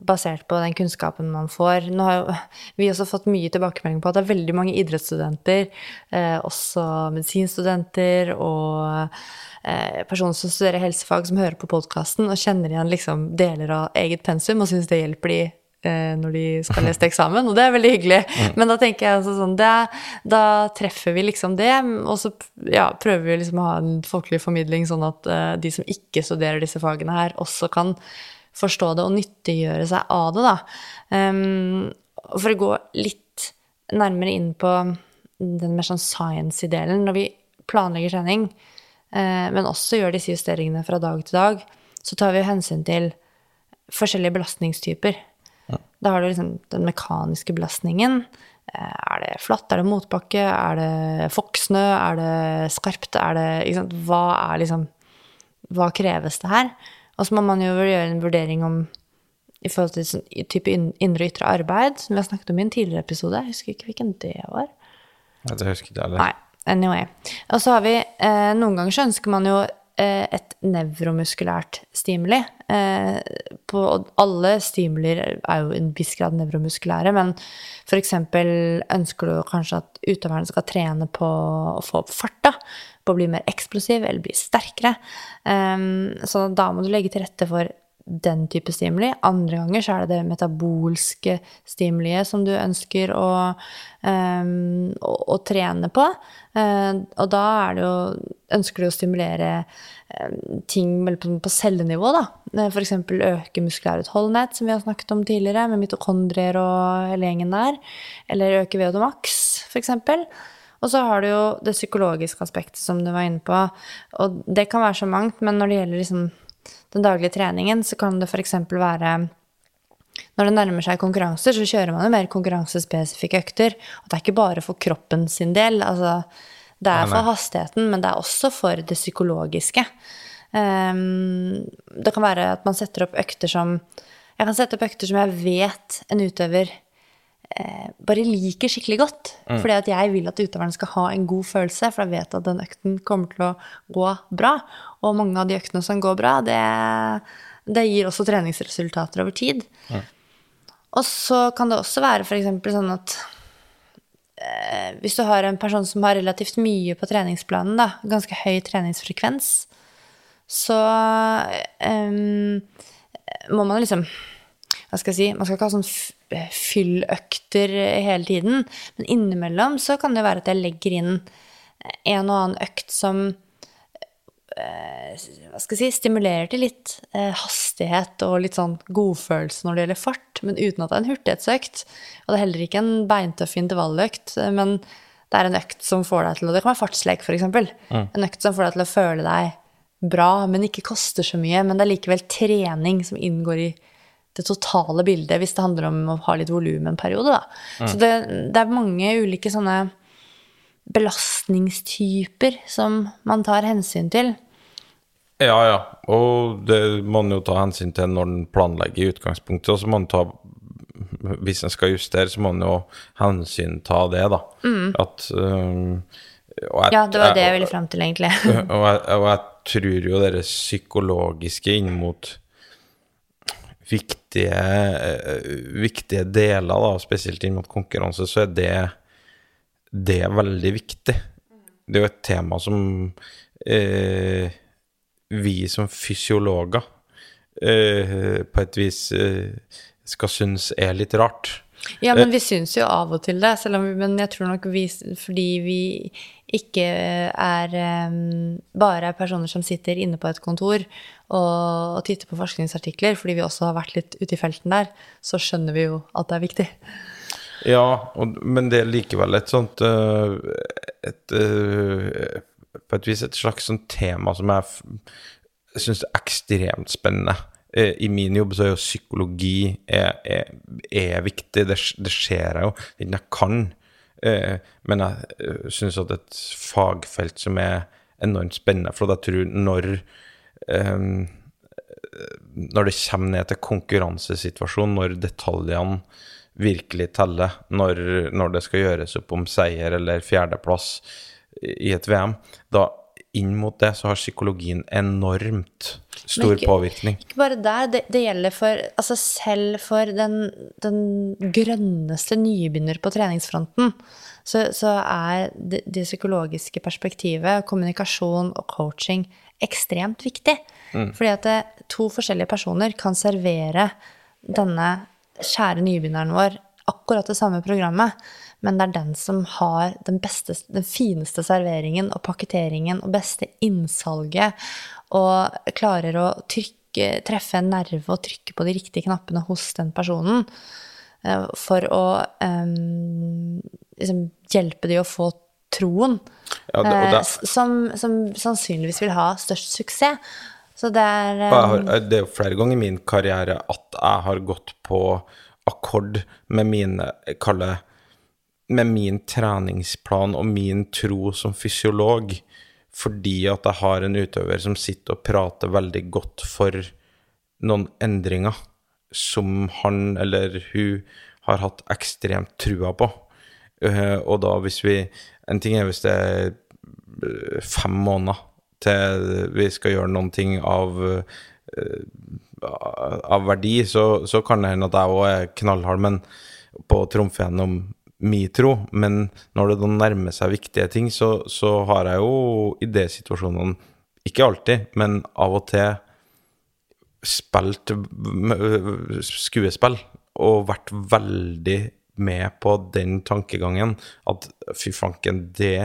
basert på den kunnskapen man får. Nå har jo vi også fått mye tilbakemelding på at det er veldig mange idrettsstudenter, eh, også medisinstudenter og eh, personer som studerer helsefag, som hører på podkasten og kjenner igjen liksom deler av eget pensum og syns det hjelper de eh, når de skal lese til eksamen, og det er veldig hyggelig. Men da tenker jeg altså sånn, det, da treffer vi liksom det, og så ja, prøver vi liksom å ha en folkelig formidling, sånn at eh, de som ikke studerer disse fagene her, også kan forstå det og nyttiggjøre seg av det, da. Um, for å gå litt nærmere inn på den mer sånn science-delen, når vi planlegger trening, uh, men også gjør disse justeringene fra dag til dag, så tar vi hensyn til forskjellige belastningstyper. Da har du liksom den mekaniske belastningen. Eh, Er det flatt, er det motbakke, er det fokksnø, er det skarpt, er det? Hva er liksom Hva kreves det her? Og så må man jo gjøre en vurdering om i forhold til sånn, type indre og ytre arbeid, som vi har snakket om i en tidligere episode. Jeg husker ikke hvilken det var. Ja, det husker ikke jeg heller. Nei, anyway. Og så har vi eh, Noen ganger så ønsker man jo et nevromuskulært stimuli. Eh, på, alle stimulier er jo en viss grad nevromuskulære, men f.eks. ønsker du kanskje at utøveren skal trene på å få opp farta, på å bli mer eksplosiv eller bli sterkere. Um, så da må du legge til rette for den type stimuli. Andre ganger så er det det metabolske stimuliet som du ønsker å, um, å, å trene på. Uh, og da er det jo, ønsker du å stimulere eh, ting på, på cellenivå, da. F.eks. For eksempel øke muskulær utholdenhet, som vi har snakket om tidligere, med mitokondrier og hele gjengen der. Eller øke VO2 max, for eksempel. Og så har du jo det psykologiske aspektet som du var inne på. Og det kan være så mangt, men når det gjelder liksom den daglige treningen, så kan det f.eks. være når det nærmer seg konkurranser, så kjører man jo mer konkurransespesifikke økter. Og det er ikke bare for kroppen sin del. Altså, det er for hastigheten, men det er også for det psykologiske. Um, det kan være at man setter opp økter som Jeg kan sette opp økter som jeg vet en utøver eh, bare liker skikkelig godt. Fordi at jeg vil at utøverne skal ha en god følelse, for jeg vet at den økten kommer til å gå bra. Og mange av de øktene som går bra, det, det gir også treningsresultater over tid. Og så kan det også være f.eks. sånn at eh, hvis du har en person som har relativt mye på treningsplanen, da, ganske høy treningsfrekvens, så eh, må man liksom Hva skal jeg si Man skal ikke ha sånn f- fylløkter hele tiden, men innimellom så kan det være at jeg legger inn en og annen økt som eh, hva skal jeg si, stimulerer til litt eh, hastighet og litt sånn godfølelse når det gjelder fart, men uten at det er en hurtighetsøkt. Og det er heller ikke en beintøff intervalløkt, eh, men det er en økt som får deg til å Det kan være fartslek, f.eks. eksempel. En økt som får deg til å føle deg bra, men ikke koster så mye. Men det er likevel trening som inngår i det totale bildet, hvis det handler om å ha litt volum en periode, da. Så det, det er mange ulike sånne belastningstyper som man tar hensyn til. Ja, ja. Og det må man jo ta hensyn til når man planlegger i utgangspunktet. Og så må man ta Hvis man skal justere, så må man jo hensynta det, da. At um, jeg- Ja, det var det jeg ville frem til, egentlig. (laughs) og, jeg, og jeg tror jo det psykologiske inn mot viktige, eh, viktige deler, da, spesielt inn mot konkurranse, så er det, det er veldig viktig. Det er jo et tema som eh, vi som fysiologer eh, på et vis eh, skal synes er litt rart. Ja, men vi syns jo av og til det, selv om men jeg tror nok vi, fordi vi ikke er em, bare er personer som sitter inne på et kontor og, og titter på forskningsartikler, fordi vi også har vært litt ute i felten der, så skjønner vi jo at det er viktig. Ja, og, men det er likevel et sånt et, et, øh, På et vis et slags sånt tema som jeg, syns er ekstremt spennende. Eh, I min jobb så er jo psykologi er, er, er viktig. Det, det ser jeg jo. Ikke jeg kan. Eh, men jeg syns at et fagfelt som er enormt spennende, for jeg tror når når det kommer ned til konkurransesituasjonen, når detaljene virkelig teller, når, når det skal gjøres opp om seier eller fjerdeplass i et VM, da inn mot det så har psykologien enormt stor ikke- påvirkning. Ikke bare der, det, det gjelder for Altså selv for den, den grønneste nybegynner på treningsfronten, så, så er det, det psykologiske perspektivet, kommunikasjon og coaching, ekstremt viktig. Fordi at to forskjellige personer kan servere denne kjære nybegynneren vår akkurat det samme programmet, men det er den som har den, beste, den fineste serveringen og pakketeringen og beste innsalget, og klarer å trykke, treffe en nerve og trykke på de riktige knappene hos den personen, eh, for å um, liksom hjelpe de å få troen, Ja, det, eh, det, s- som, som sannsynligvis vil ha størst suksess. Så det er har, det er jo flere ganger i min karriere at jeg har gått på akkord med mine kalle med min treningsplan og min tro som fysiolog, fordi at jeg har en utøver som sitter og prater veldig godt for noen endringer som han eller hun har hatt ekstremt trua på. Eh, og da hvis vi En ting er hvis det er eh, fem måneder til vi skal gjøre noen ting av eh, av verdi, så, så kan det hende at jeg òg er knallhard men, på å trumfe gjennom min tro. Men når det da nærmer seg viktige ting, så, så har jeg jo i de situasjonene, ikke alltid, men av og til spilt skuespill og vært veldig med på den tankegangen at fy fanken, det,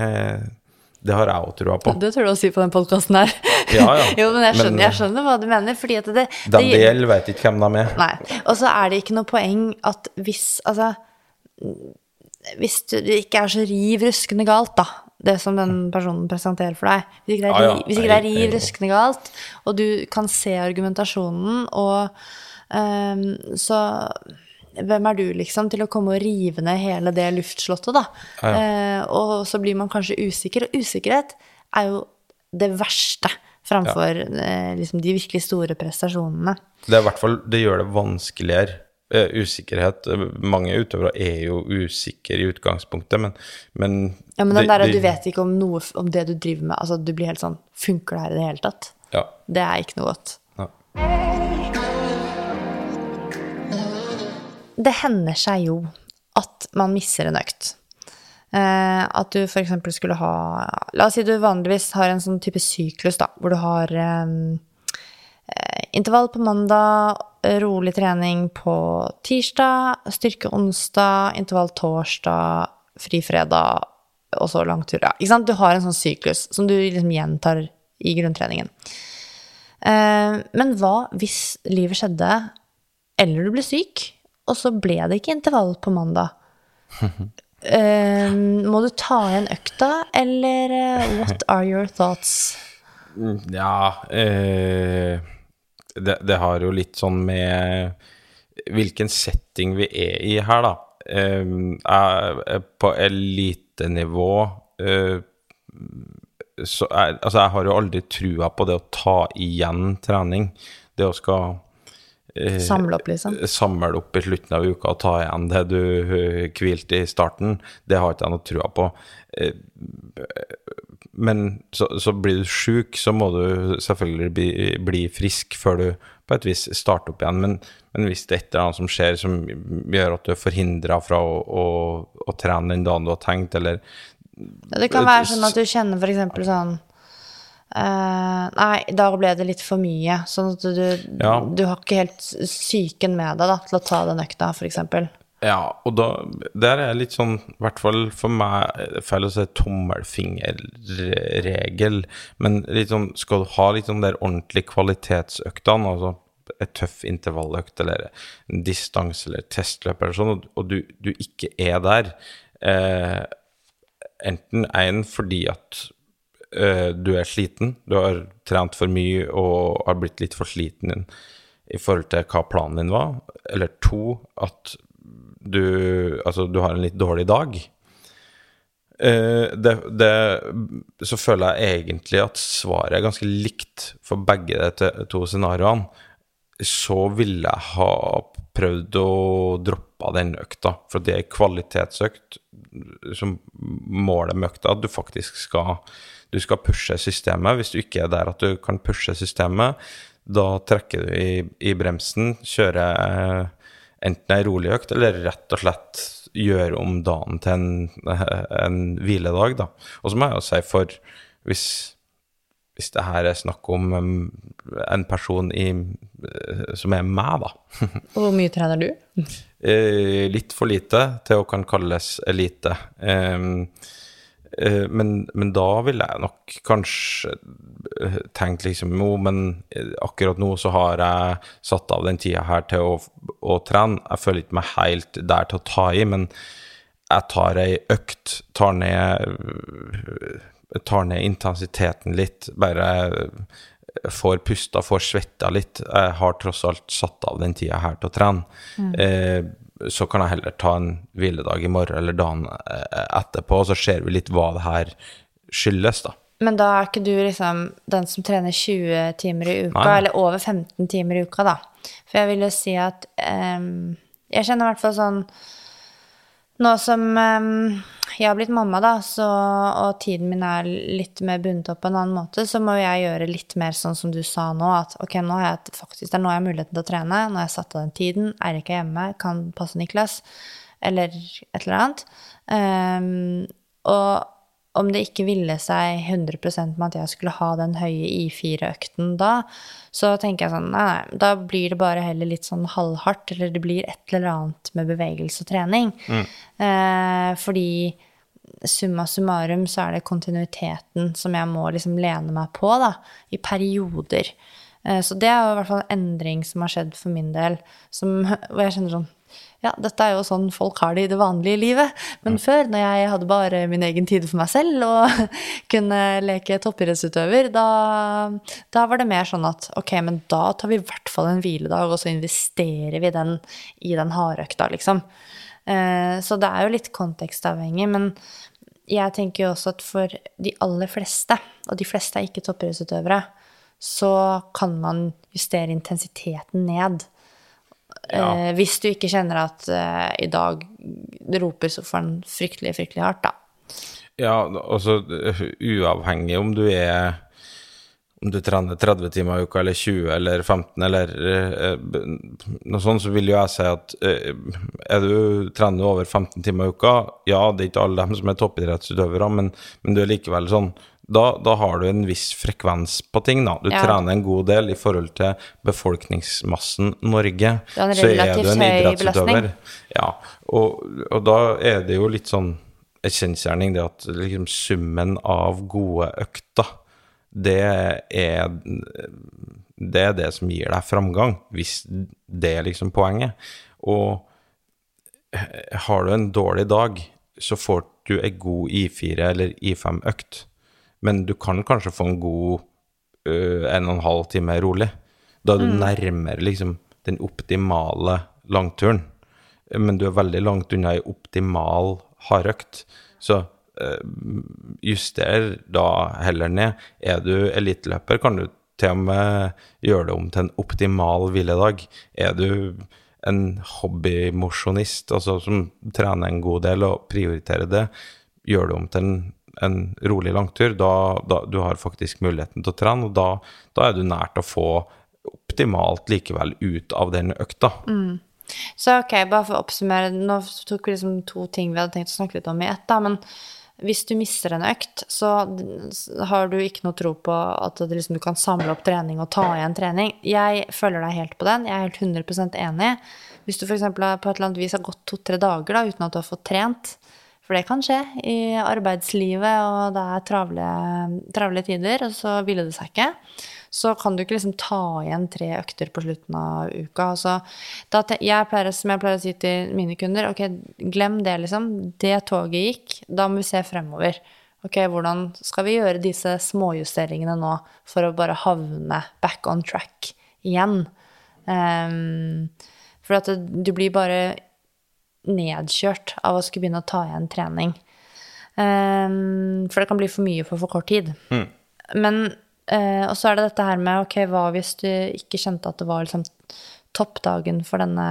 det har jeg òg trua på. Det tør du å si på den podkasten her. Ja, ja. (laughs) jo, men jeg skjønner, Men, jeg skjønner hva du mener, fordi at det, det den det gjelder, vet ikke hvem de er. Nei. Og så er det ikke noe poeng at hvis Altså Hvis du det ikke er så riv ruskende galt, da, det som den personen presenterer for deg Hvis ikke det er, ja. ikke det er riv ruskende galt, og du kan se argumentasjonen, og um, så hvem er du, liksom, til å komme og rive ned hele det luftslottet, da? Eh, og så blir man kanskje usikker, og usikkerhet er jo det verste framfor eh, liksom, de virkelig store prestasjonene. Det, er i hvert fall, det gjør det vanskeligere. Eh, usikkerhet eh, Mange utøvere er jo usikre i utgangspunktet, men, men Ja, men den det- der, det- du vet ikke om noe om det du driver med. Altså, du blir helt sånn Funker det her i det hele tatt? Ja. Det er ikke noe godt. ja. Det hender seg jo at man misser en økt. Eh, at du f.eks. skulle ha La oss si du vanligvis har en sånn type syklus, da, hvor du har eh, eh, intervall på mandag, rolig trening på tirsdag, styrke onsdag, intervall torsdag, fri fredag, og så langtur. Ja, ikke sant? Du har en sånn syklus som du liksom gjentar i grunntreningen. Eh, men hva hvis livet skjedde, eller du ble syk, og så ble det ikke intervall på mandag? (laughs) Eh, må du ta igjen økta, eller uh, what are your thoughts? Ja eh, det, det har jo litt sånn med hvilken setting vi er i her, da. Eh, er på elitenivå eh, så er, altså jeg har jo aldri trua på det å ta igjen trening. Det å skal eh, Samle opp, liksom? samle opp i slutten av uka og ta igjen det du eh, hvilte i starten, det har ikke jeg noe trua på. Eh, Men så, så blir du sjuk, så må du selvfølgelig bli, bli frisk før du på et vis starter opp igjen. Men, men hvis det er et eller annet som skjer som gjør at du er forhindra fra å, å, å trene den dagen du har tenkt, eller Det kan være sånn at du kjenner eksempel sånn eh, Nei, da ble det litt for mye. Sånn at du, Ja. du har ikke helt psyken med deg da, til å ta den økta, eksempel. Ja, og da Der er litt sånn, i hvert fall for meg, feil å si tommelfingerregel, men litt sånn Skal du ha litt sånn der ordentlig kvalitetsøktene, altså et tøff intervalløkt eller en distanse eller testløp eller sånn, og, du, du ikke er der, eh, enten en fordi at du er sliten, du har trent for mye og har blitt litt for sliten i forhold til hva planen din var, eller to at du, altså, du har en litt dårlig dag. Eh, det, det, så føler jeg egentlig at svaret er ganske likt for begge de to- scenarioene. Så ville jeg ha prøvd å droppe den økta, for det er kvalitetsøkt som målet med økta at du faktisk skal du skal pushe systemet. Hvis du ikke er der at du kan pushe systemet, da trekker du i, i bremsen, kjører eh, enten ei rolig økt, eller rett og slett gjør om dagen til en, en hviledag, da. Og så må jeg jo si, for hvis, hvis det her er snakk om um, en person i, eh, som er meg, da. (laughs) Hvor mye trener du? Eh, litt for lite til å kan kalles elite. Eh, men, men da ville jeg nok kanskje eh, tenkt liksom Jo, men eh, akkurat nå så har jeg satt av den tida her til å, å trene. Jeg føler ikke meg helt der til å ta i, men jeg tar ei økt, tar ned, tar ned intensiteten litt, bare får pusta, får svetta litt. Jeg har tross alt satt av den tida her til å trene. Eh, så kan jeg heller ta en hviledag i morgen eller dagen eh, etterpå, og så ser vi litt hva det her skyldes, da. Men da er ikke du liksom den som trener 20 timer i uka, Nei. eller over 15 timer i uka, da. For jeg vil jo si at um, Jeg kjenner i hvert fall sånn Nå som jeg har blitt mamma, da, så, og tiden min er litt mer bundet opp på en annen måte, så må jeg gjøre litt mer sånn som du sa nå, at ok, nå har jeg faktisk, det er nå jeg har muligheten til å trene, nå har jeg satt av den tiden, Eirik er hjemme, kan passe Niklas, eller et eller annet. Um, og om det ikke ville seg 100% med at jeg skulle ha den høye I4-økten da, så tenker jeg sånn, nei, nei, da blir det bare heller litt sånn halvhardt, eller det blir et eller annet med bevegelse og trening. Eh, fordi summa summarum så er det kontinuiteten som jeg må liksom lene meg på, da, i perioder. Eh, så det er jo i hvert fall en endring som har skjedd for min del, som, hvor jeg kjenner sånn ja, dette er jo sånn folk har det i det vanlige livet. Men før, når jeg hadde bare min egen tid for meg selv og (laughs) kunne leke toppidrettsutøver, da, da var det mer sånn at ok, men da tar vi i hvert fall en hviledag, og så investerer vi den i den hardøkta, liksom. Eh, så det er jo litt kontekstavhengig, men jeg tenker jo også at for de aller fleste, og de fleste er ikke toppidrettsutøvere, så kan man justere intensiteten ned. Eh, hvis du ikke kjenner at eh, i dag roper sofaen fryktelig, fryktelig hardt, da. Ja, altså uavhengig om du er om du trener 30 timer i uka, eller 20, eller 15, eller eh, noe sånt, så vil jo jeg si at eh, er du trener over 15 timer i uka, ja, det er ikke alle dem som er toppidrettsutøvere, men, men du er likevel sånn da, da har du en viss frekvens på ting, da. Du Ja. trener en god del i forhold til befolkningsmassen Norge. Så er du en idrettsutøver. Ja, og, og da er det jo litt sånn en kjensgjerning det at liksom summen av gode økter, det er det er det som gir deg framgang, hvis det er liksom poenget. Og har du en dårlig dag, så får du en god I4 eller I5-økt, men du kan kanskje få en god uh, en og en halv time rolig. Da er du nærmere liksom den optimale langturen, men du er veldig langt unna ei optimal hardøkt. Så uh, juster da heller ned. Er du eliteløper, kan du til og med gjøre det om til en optimal hviledag. Er du en hobbymosjonist, altså som trener en god del og prioriterer det, gjør det om til en, en rolig langtur, da, da du har faktisk muligheten til å trene, og da, da er du nært å få optimalt likevel ut av den økta. Så ok, bare for å oppsummere, nå tok vi liksom to ting vi hadde tenkt å snakke litt om i ett, da, men hvis du mister en økt, så har du ikke noe tro på at liksom, du kan samle opp trening og ta igjen trening. Jeg følger deg helt på den, jeg er helt 100% enig. Hvis du f.eks. på et eller annet vis har gått to-tre dager da, uten at du har fått trent, for det kan skje i arbeidslivet, og det er travle, travle tider, og så ville det seg ikke, så kan du ikke liksom ta igjen tre økter på slutten av uka. Altså, da, jeg pleier, som jeg pleier å si til mine kunder, ok, glem det, liksom. Det toget gikk, da må vi se fremover. Ok, hvordan skal vi gjøre disse småjusteringene nå for å bare havne back on track igjen? Um, for at du blir bare nedkjørt av å skulle begynne å ta igjen trening. Um, for det kan bli for mye for for kort tid. Men uh, Og så er det dette her med ok, hva hvis du ikke kjente at det var liksom toppdagen for denne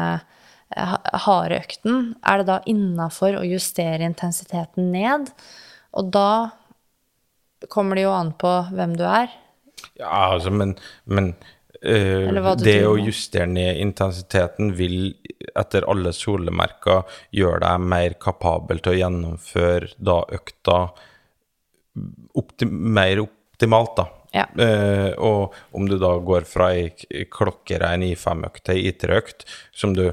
eh, harde økten? Er det da innafor å justere intensiteten ned? Og da kommer det jo an på hvem du er. Ja, altså, men, men du det å justere ned intensiteten vil etter alle solemerker gjøre deg mer kapabel til å gjennomføre da økta opti mer optimalt, da. Ja. Uh, og om du da går fra ei klokkerein I5-økt til ei IT-økt, som du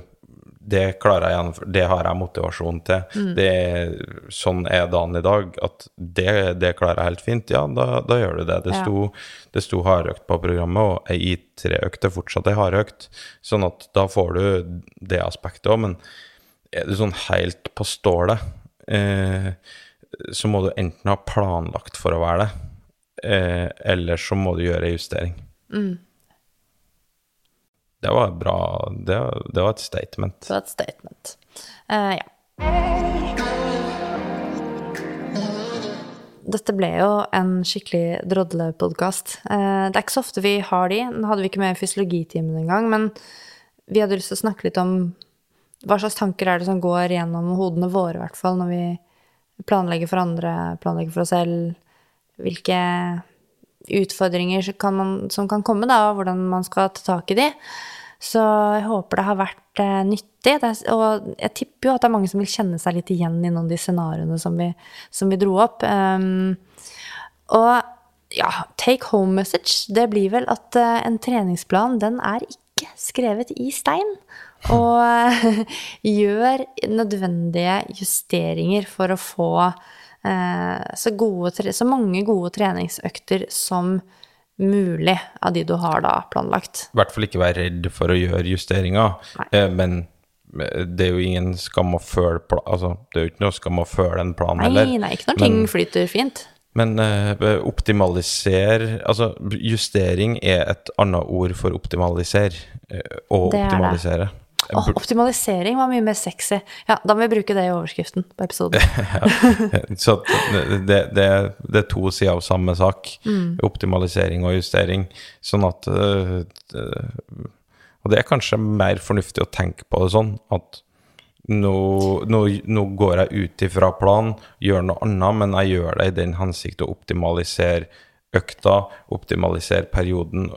det klarer jeg gjennomføre, det har jeg motivasjon til. Mm. Det, sånn er dagen i dag, at det, det klarer jeg helt fint. Ja, da, da gjør du det. Det Ja. sto, det sto hardøkt på programmet, og ei I3-økt er fortsatt ei hardøkt. Sånn at da får du det aspektet òg, men er du sånn helt på stålet, eh, så må du enten ha planlagt for å være det, eh, eller så må du gjøre ei justering. Det var bra Det, det var et statement. Det var et statement. Uh, ja. Dette ble jo en skikkelig drodlepodkast. Uh, det er ikke så ofte vi har de. Nå hadde vi ikke med fysiologitimen engang, men vi hadde lyst til å snakke litt om hva slags tanker er det som går gjennom hodene våre, i hvert fall, når vi planlegger for andre, planlegger for oss selv. Hvilke utfordringer som kan, man, som kan komme, da, og hvordan man skal ta tak i de. Så jeg håper det har vært eh, nyttig. Er, og jeg tipper jo at det er mange som vil kjenne seg litt igjen i noen av de scenarioene som vi, som vi dro opp. Um, og ja, take home message, det blir vel at uh, en treningsplan, den er ikke skrevet i stein. (laughs) Og (laughs) gjør nødvendige justeringer for å få så, gode, så mange gode treningsøkter som mulig av de du har da planlagt. I hvert fall ikke være redd for å gjøre justeringer, Nei. eh, men eh, det er jo ingen skam å føle altså, Det er jo ikke noe skam å føle en plan Nei, heller. nei, ikke når ting flyter fint. Men uh, optimaliser Altså, justering er et annet ord for optimaliser. Uh, Å er det. Åh, optimalisering var mye mer sexy. Ja, da må vi bruke det i overskriften på episoden. (laughs) Så det, det, det, er to sider av samme sak. Optimalisering og justering. Sånn at øh, det- Og det er kanskje mer fornuftig å tenke på det sånn at nå, nå, nå går jeg ut ifra planen, gjør noe annet, men jeg gjør det i den hensikt å optimalisere økta, optimalisere perioden,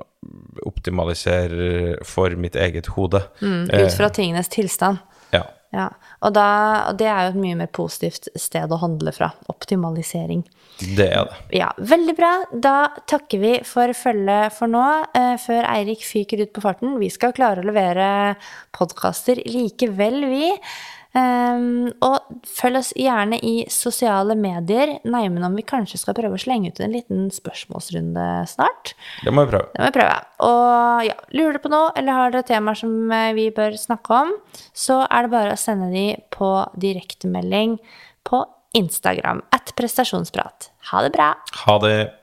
optimalisere for mitt eget hode. Ut fra tingenes tilstand. Ja. Ja, og, da, og det er jo et mye mer positivt sted å handle fra. Optimalisering. Det er det. Ja, veldig bra. Da takker vi for følget for nå, eh, før Eirik fyker ut på farten. Vi skal klare å levere podkaster likevel, vi. Ehm, og følg oss gjerne i sosiale medier. Neimen om vi kanskje skal prøve å slenge ut en liten spørsmålsrunde snart. Det må vi prøve. Det må vi prøve. Og ja, lurer du på noe, eller har dere temaer som eh, vi bør snakke om, så er det bare å sende de på direktemelding på Instagram. At prestasjonsprat. Ha det bra! Ha det.